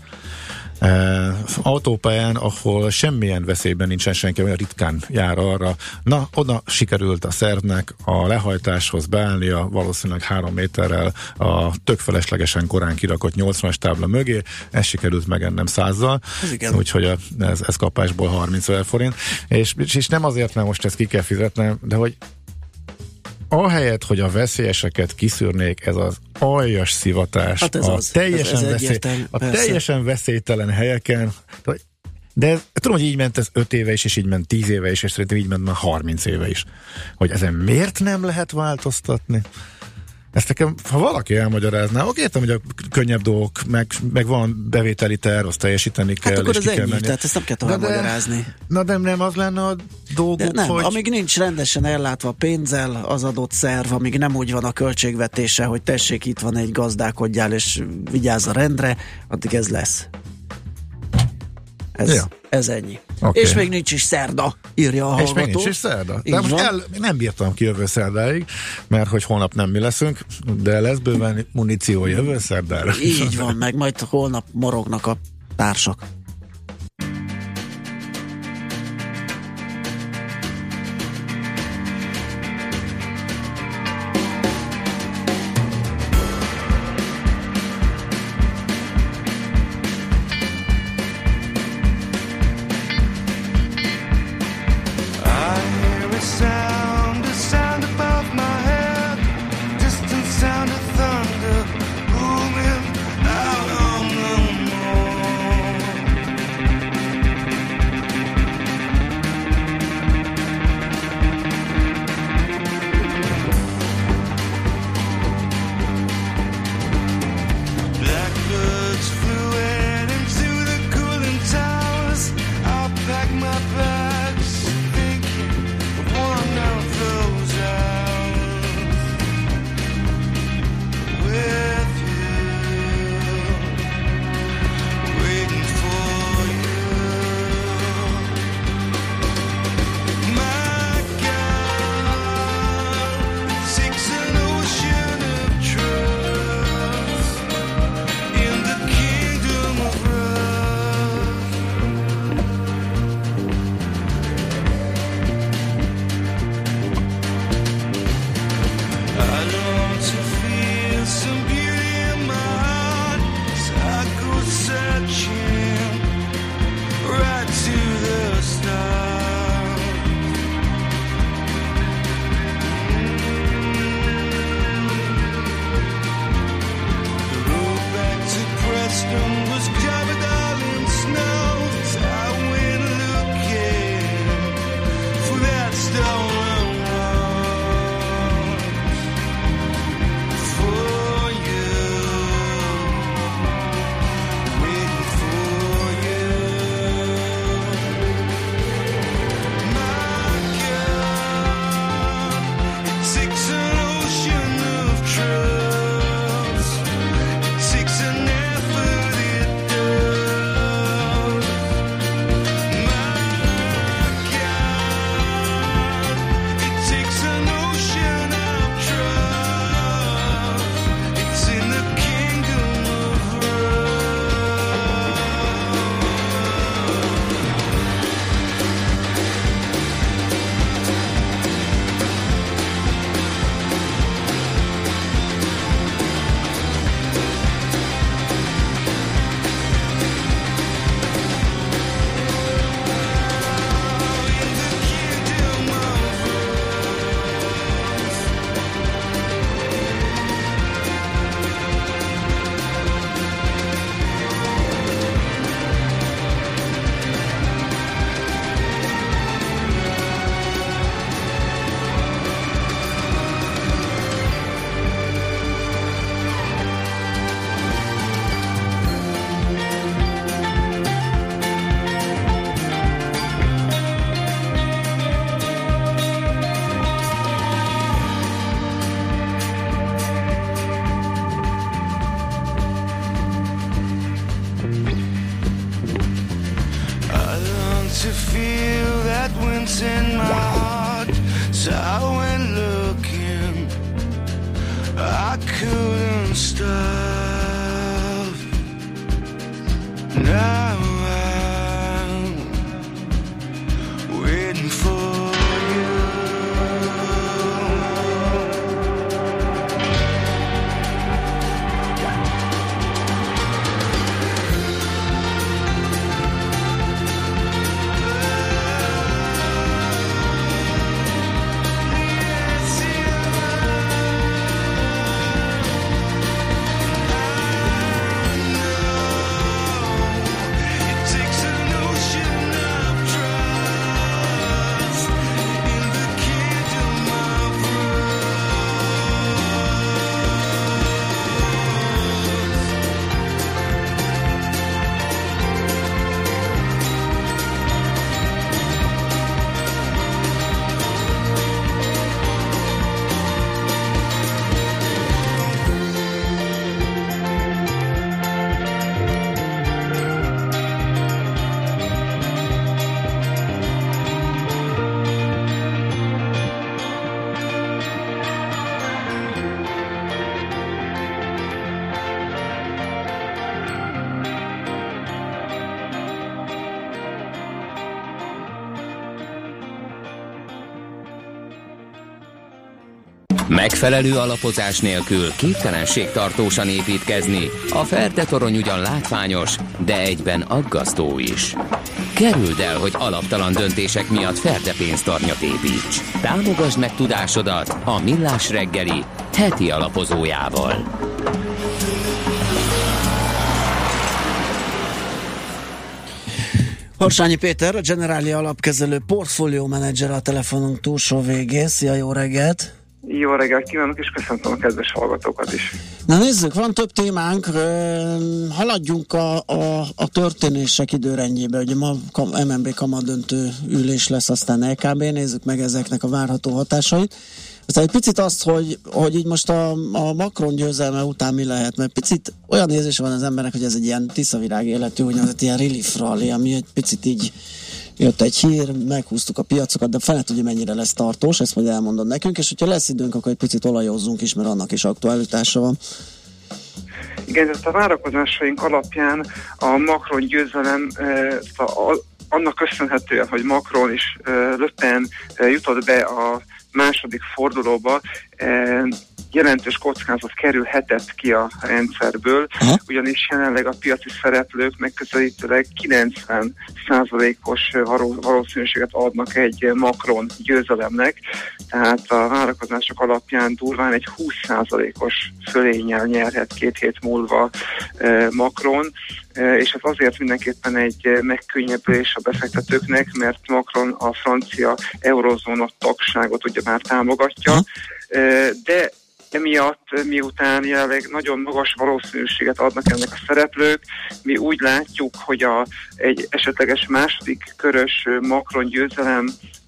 Uh, autópályán, ahol semmilyen veszélyben nincsen senki, olyan ritkán jár arra. Na, oda sikerült a szervnek a lehajtáshoz beállnia valószínűleg három méterrel a tök feleslegesen korán kirakott 80-as tábla mögé, ez sikerült megennem százzal, úgyhogy a, ez, ez kapásból 30 ezer forint, és, és nem azért, mert most ezt ki kell fizetnem, de hogy ahelyett, hogy a veszélyeseket kiszűrnék, ez az aljas szivatás, hát ez a, az, teljesen ez, ez veszély, a teljesen veszélytelen helyeken, de tudom, hogy így ment ez 5 éve is, és így ment 10 éve is, és szerintem így ment már 30 éve is. Hogy ezen miért nem lehet változtatni? Ezt nekem, ha valaki elmagyarázná, oké, értem, hogy a könnyebb dolgok, meg, meg van bevételi terv, azt teljesíteni kell, hát akkor és ki ennyi, kell menni. tehát ezt nem kell tovább na de, magyarázni. Na de nem az lenne a dolguk, de nem, hogy... amíg nincs rendesen ellátva pénzzel az adott szerv, amíg nem úgy van a költségvetése, hogy tessék, itt van egy gazdálkodjál, és vigyázz a rendre, addig ez lesz. Ez, ja. ez ennyi. Okay. És még nincs is szerda, írja a hallgató. És még nincs is szerda. De most el, nem bírtam ki jövő szerdáig, mert hogy holnap nem mi leszünk, de lesz bőven muníció jövő szerdára. Így van, meg majd holnap morognak a társak. Megfelelő alapozás nélkül képtelenség tartósan építkezni. A Ferde torony ugyan látványos, de egyben aggasztó is. Kerüld el, hogy alaptalan döntések miatt Ferde pénztarnyat építs. Támogasd meg tudásodat a Millás reggeli heti alapozójával. Harsányi Péter, a Generáli alapkezelő portfólió menedzser a telefonunk túlsó végén. Szia, jó reggelt! Jó reggelt kívánok, és köszöntöm a kedves hallgatókat is. Na nézzük, van több témánk, haladjunk a, a, a történések időrendjébe, ugye ma MNB kamadöntő ülés lesz, aztán LKB, nézzük meg ezeknek a várható hatásait. Aztán egy picit azt, hogy, hogy így most a, a Macron győzelme után mi lehet, mert picit olyan érzés van az embernek, hogy ez egy ilyen tiszavirág életű, úgynevezett ilyen relief rally, ami egy picit így jött egy hír, meghúztuk a piacokat, de fel tudja mennyire lesz tartós, ezt majd elmondod nekünk, és hogyha lesz időnk, akkor egy picit olajozzunk is, mert annak is aktualitása van. Igen, ezt a várakozásaink alapján a Macron győzelem a, annak köszönhetően, hogy Macron és Le Pen jutott be a második fordulóba, jelentős kockázat kerülhetett ki a rendszerből, Aha. ugyanis jelenleg a piaci szereplők megközelítőleg 90 százalékos valószínűséget adnak egy Macron győzelemnek, tehát a várakozások alapján durván egy 20 százalékos fölénnyel nyerhet két hét múlva eh, Macron, eh, és ez azért mindenképpen egy megkönnyebbülés a befektetőknek, mert Macron a francia eurozóna tagságot ugye már támogatja, eh, de Emiatt, miután jelenleg nagyon magas valószínűséget adnak ennek a szereplők, mi úgy látjuk, hogy a, egy esetleges második körös Macron győzelem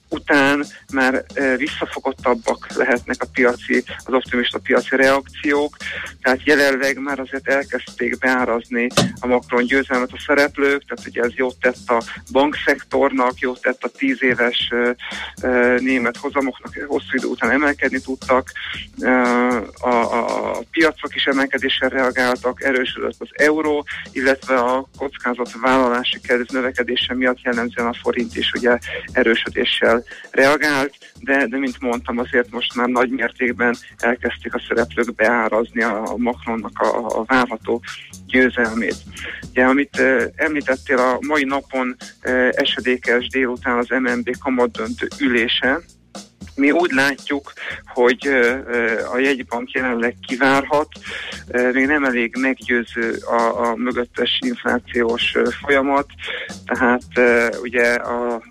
után már visszafogottabbak lehetnek a piaci, az optimista piaci reakciók, tehát jelenleg már azért elkezdték beárazni a Macron győzelmet a szereplők, tehát ugye ez jót tett a bankszektornak, jót tett a tíz éves német hozamoknak, hosszú idő után emelkedni tudtak, a, a, piacok is emelkedésre reagáltak, erősödött az euró, illetve a kockázat vállalási kedv növekedése miatt jellemzően a forint is ugye erősödéssel reagált, de, de mint mondtam, azért most már nagy mértékben elkezdték a szereplők beárazni a Macronnak a, a várható győzelmét. Ugye, amit uh, említettél, a mai napon uh, esedékes délután az MNB kamadöntő ülése, mi úgy látjuk, hogy a jegybank jelenleg kivárhat, még nem elég meggyőző a, a mögöttes inflációs folyamat, tehát ugye a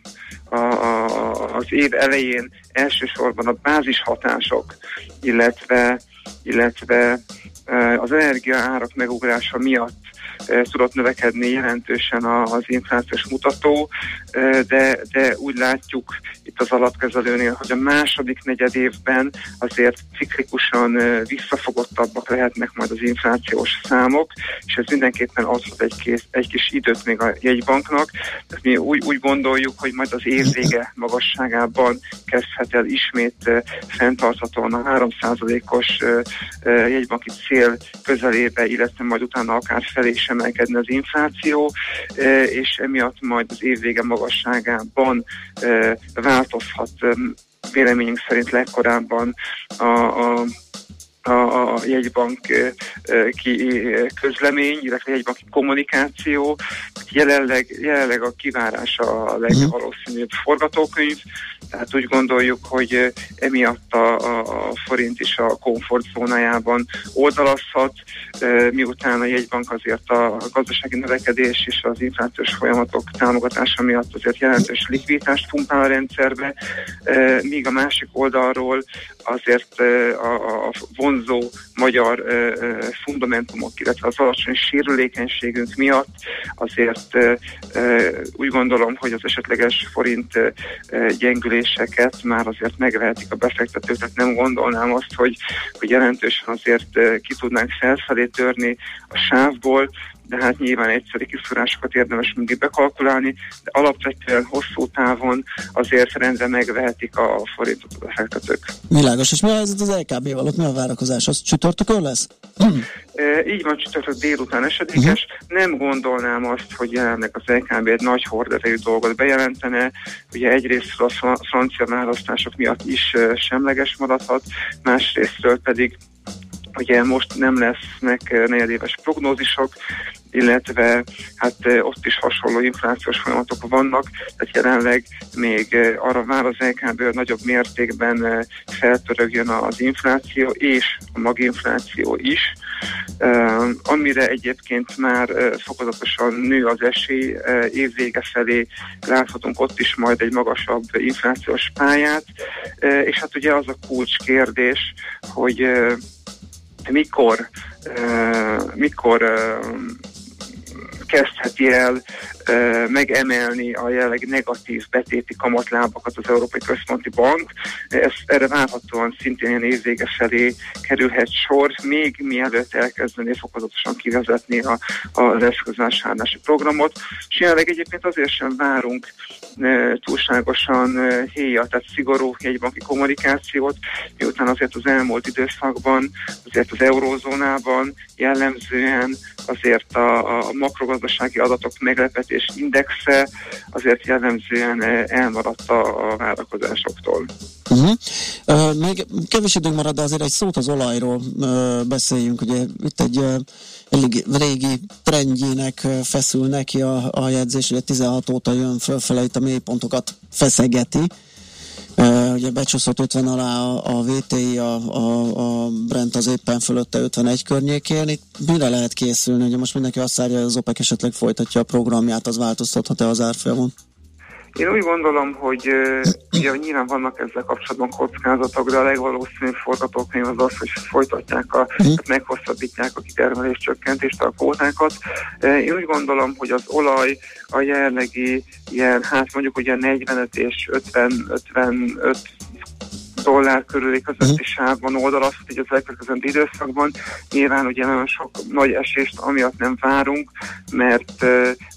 a, a, az év elején elsősorban a bázis hatások, illetve, illetve az energiaárak megugrása miatt tudott növekedni jelentősen az inflációs mutató, de, de úgy látjuk itt az alapkezelőnél, hogy a második negyed évben azért ciklikusan visszafogottabbak lehetnek majd az inflációs számok, és ez mindenképpen adhat egy, kész, egy kis időt még a jegybanknak. Tehát mi úgy, úgy gondoljuk, hogy majd az év vége magasságában kezdhet el ismét fenntarthatóan a 3%-os jegybanki cél közelébe, illetve majd utána akár felé is emelkedni az infláció, és emiatt majd az év vége magasságában változhat véleményünk szerint legkorábban a, a a, a jegybank ki közlemény, illetve a jegybanki kommunikáció. Jelenleg, jelenleg a kivárása a legvalószínűbb forgatókönyv, tehát úgy gondoljuk, hogy emiatt a, a, forint is a komfortzónájában oldalazhat, miután a jegybank azért a gazdasági növekedés és az inflációs folyamatok támogatása miatt azért jelentős likviditást pumpál a rendszerbe, míg a másik oldalról azért a, a vonzó magyar fundamentumok, illetve az alacsony sérülékenységünk miatt azért úgy gondolom, hogy az esetleges forint gyengüléseket már azért megvehetik a befektetők, tehát nem gondolnám azt, hogy, hogy jelentősen azért ki tudnánk felfelé törni a sávból, de hát nyilván egyszeri kiszúrásokat érdemes mindig bekalkulálni, de alapvetően hosszú távon azért rendre megvehetik a forintot a befektetők. Világos, és mi az az LKB-val, ott mi a várakozás? Az csütörtökön lesz? E, így van, csütörtök délután esedékes. Uh-huh. Nem gondolnám azt, hogy jelenleg az LKB egy nagy horderejű dolgot bejelentene. Ugye egyrészt a francia választások miatt is semleges maradhat, másrésztről pedig ugye most nem lesznek negyedéves prognózisok, illetve hát ott is hasonló inflációs folyamatok vannak, tehát jelenleg még arra vár az LKB, hogy nagyobb mértékben felpörögjön az infláció és a maginfláció is, amire egyébként már fokozatosan nő az esély, évvége felé láthatunk ott is majd egy magasabb inflációs pályát, és hát ugye az a kulcskérdés, hogy mikor, mikor kezdheti el megemelni a jelenleg negatív betéti kamatlábakat az Európai Központi Bank. Ez, erre várhatóan szintén ilyen évvége felé kerülhet sor, még mielőtt elkezdené fokozatosan kivezetni a, az eszközvásárlási programot. És jelenleg egyébként azért sem várunk túlságosan héja, tehát szigorú jegybanki kommunikációt, miután azért az elmúlt időszakban, azért az eurózónában jellemzően azért a, a makrogazdasági adatok meglepetés indexe azért jellemzően elmaradt a, várakozásoktól. Uh-huh. Uh, még kevés időnk marad, de azért egy szót az olajról uh, beszéljünk. Ugye itt egy uh, elég régi trendjének feszül neki a, a jegyzés, ugye 16 óta jön fölfele, itt a mélypontokat feszegeti. Uh, ugye becsúszott 50 alá a, a VTI, a, a, a Brent az éppen fölötte 51 környékén. Itt mire lehet készülni? Ugye most mindenki azt várja, hogy az OPEC esetleg folytatja a programját, az változtathat-e az árfolyamon? Én úgy gondolom, hogy ugye nyilván vannak ezzel kapcsolatban kockázatok, de a legvalószínűbb forgatókönyv az az, hogy folytatják, a, uh meghosszabbítják a kitermelés csökkentést, a kvótákat. Én úgy gondolom, hogy az olaj a jelenlegi ilyen, hát mondjuk ugye 45 és 50, 55 dollár körüli közötti uh-huh. sávban oldalazhat így az elkövetkező időszakban. Nyilván ugye nagyon sok nagy esést amiatt nem várunk, mert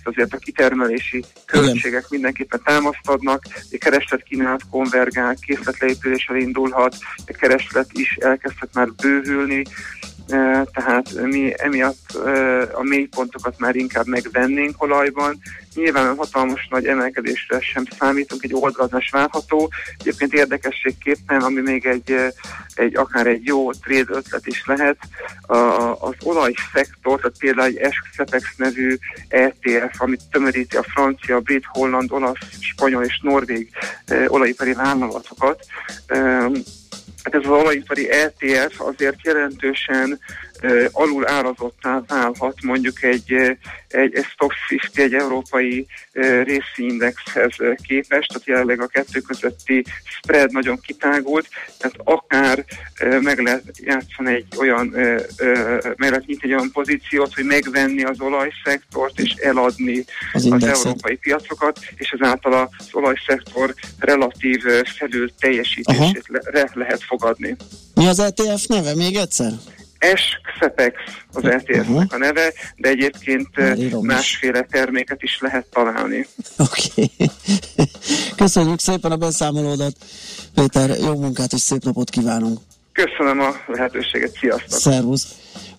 azért a kitermelési költségek mindenképpen támasztadnak, a kereslet kínálat konvergál, készletleépüléssel indulhat, a kereslet is elkezdhet már bővülni, tehát mi emiatt a mélypontokat már inkább megvennénk olajban. Nyilván hatalmas nagy emelkedésre sem számítunk, egy oldalazás várható. Egyébként érdekességképpen, ami még egy, egy akár egy jó trade ötlet is lehet, az olajszektor, tehát például egy Essex nevű ETF, amit tömöríti a francia, brit, holland, olasz, spanyol és norvég olajipari vállalatokat, Hát ez olajipari ETF azért jelentősen alul árazottá válhat mondjuk egy, egy, egy Stock 50, egy európai részindexhez képest, tehát jelenleg a kettő közötti spread nagyon kitágult, tehát akár meg lehet játszani egy olyan, meg lehet nyitni egy olyan pozíciót, hogy megvenni az olajszektort és eladni az, az európai piacokat, és ezáltal az olajszektor relatív felül teljesítését le, lehet fogadni. Mi az ETF neve még egyszer? S-Xepex az ETF-nek uh-huh. a neve, de egyébként Írom másféle terméket is lehet találni. Oké. Okay. Köszönjük szépen a beszámolódat. Péter, jó munkát és szép napot kívánunk. Köszönöm a lehetőséget, sziasztok! Szervusz!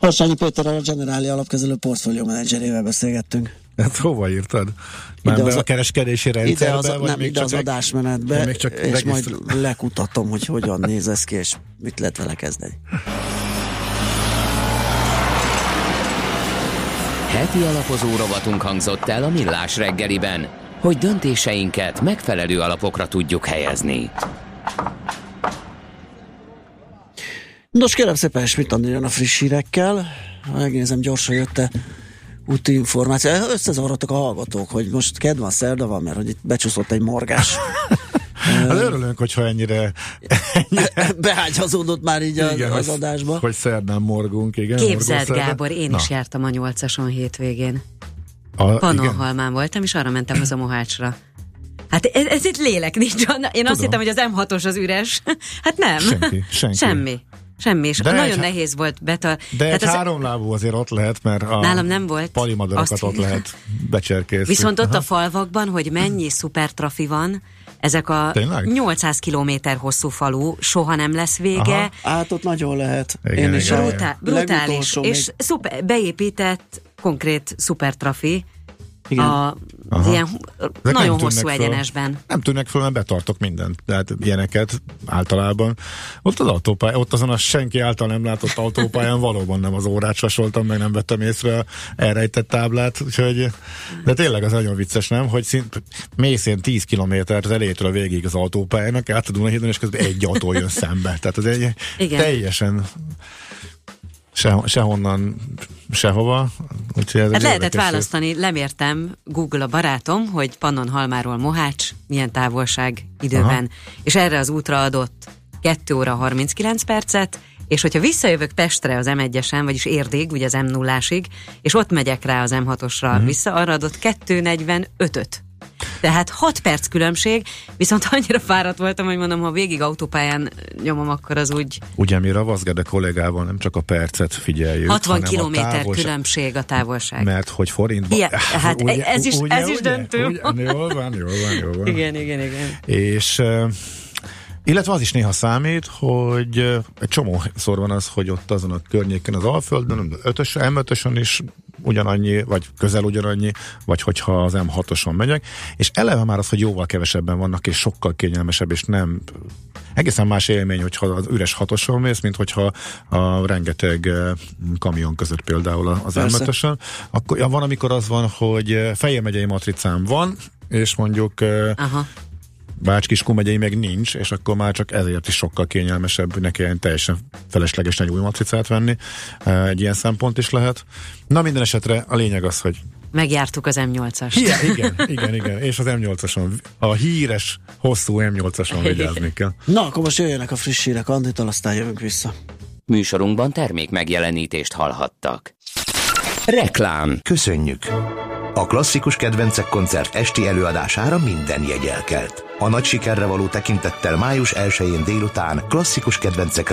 Harsányi Péter a Generáli alapkezelő portfólió menedzserével beszélgettünk. Hát hova írtad? Már ide az, a kereskedési rendszerbe? Ide az, vagy nem, még ide az adásmenetbe, még csak és majd lekutatom, hogy hogyan néz ez ki, és mit lehet vele kezdeni. Heti alapozó rovatunk hangzott el a Millás reggeliben, hogy döntéseinket megfelelő alapokra tudjuk helyezni. Nos, kérem szépen, mit jön a friss hírekkel. Megnézem, gyorsan jött-e úti információ. Összezavarodtak a hallgatók, hogy most kedv van, szerda van, mert hogy itt becsúszott egy morgás. Hát örülünk, hogyha ennyire, ennyire... beágyazódott már így igen, az, az adásba. Hogy szerdán morgunk, igen. Képzeld, Gábor, én Na. is jártam a nyolcason hétvégén. A, Panonhalmán voltam, és arra mentem az a Mohácsra. Hát ez, ez itt lélek nincs. Én Tudom. azt hittem, hogy az M6-os az üres. Hát nem. Senki. senki. Semmi. Semmi, és De nagyon egy- nehéz volt betal... De Tehát egy az- háromlábú azért ott lehet, mert a Nálam nem volt. palimadarakat Azt- ott lehet becserkészni. Viszont ott Aha. a falvakban, hogy mennyi szupertrafi van, ezek a Tényleg? 800 kilométer hosszú falu, soha nem lesz vége. Aha. Hát ott nagyon lehet. Igen, Én is igen, Brutál, brutális, és még- szuper, beépített konkrét szupertrafi. Igen. A, Aha. ilyen Ezek nagyon hosszú föl. egyenesben. Nem tűnnek föl, mert betartok mindent. Tehát ilyeneket általában. Ott az autópály, ott azon a senki által nem látott autópályán valóban nem az órát sasoltam, meg nem vettem észre a elrejtett táblát, úgyhogy, de tényleg az nagyon vicces, nem? Hogy szint, mész ilyen 10 kilométer az elejétől a végig az autópályának, át a Dunahídon, és közben egy autó jön szembe. Tehát az egy Igen. teljesen se, sehonnan, sehova. Úgyhogy ez Hát lehetett választani, lemértem Google a barátom, hogy Pannonhalmáról Mohács milyen távolság időben, Aha. és erre az útra adott 2 óra 39 percet, és hogyha visszajövök Pestre az M1-esen, vagyis Érdig, ugye az m 0 és ott megyek rá az M6-osra Mhm. vissza, arra adott 2.45-öt. Tehát 6 perc különbség, viszont annyira fáradt voltam, hogy mondom, ha végig autópályán nyomom, akkor az úgy Ugye mi Ravaszgede kollégával nem csak a percet figyeljük, 60 hanem a kilométer távolság- különbség a távolság. Mert hogy forintban... Ilyen, hát ez is- ez is döntő. Ugye, jól van, jól van, jól van. Igen, igen, igen. És illetve az is néha számít, hogy egy csomószor van az, hogy ott azon a környéken az Alföldön, ötös, M5-ösön is ugyanannyi, vagy közel ugyanannyi, vagy hogyha az M6-oson megyek, és eleve már az, hogy jóval kevesebben vannak, és sokkal kényelmesebb, és nem egészen más élmény, hogyha az üres hatoson mész, mint hogyha a rengeteg eh, kamion között például az. M5-ösön. Akkor ja, van, amikor az van, hogy eh, Fejér megyei matricám van, és mondjuk eh, Aha. Bács-Kiskun megyei meg nincs, és akkor már csak ezért is sokkal kényelmesebb neki ilyen teljesen feleslegesen egy új matricát venni. Eh, Egy ilyen szempont is lehet. Na minden esetre a lényeg az, hogy Megjártuk az M8-ast. igen, igen, igen, igen, és az M8-ason, a híres, hosszú M8-ason vigyázni kell. Na, akkor most jöjjenek a friss hírek Anditól, aztán jövünk vissza. Műsorunkban termék megjelenítést hallhattak. Reklám. Köszönjük! A klasszikus kedvencek koncert esti előadására minden jegy elkelt. A nagy sikerre való tekintettel május 1-én délután klasszikus kedvencek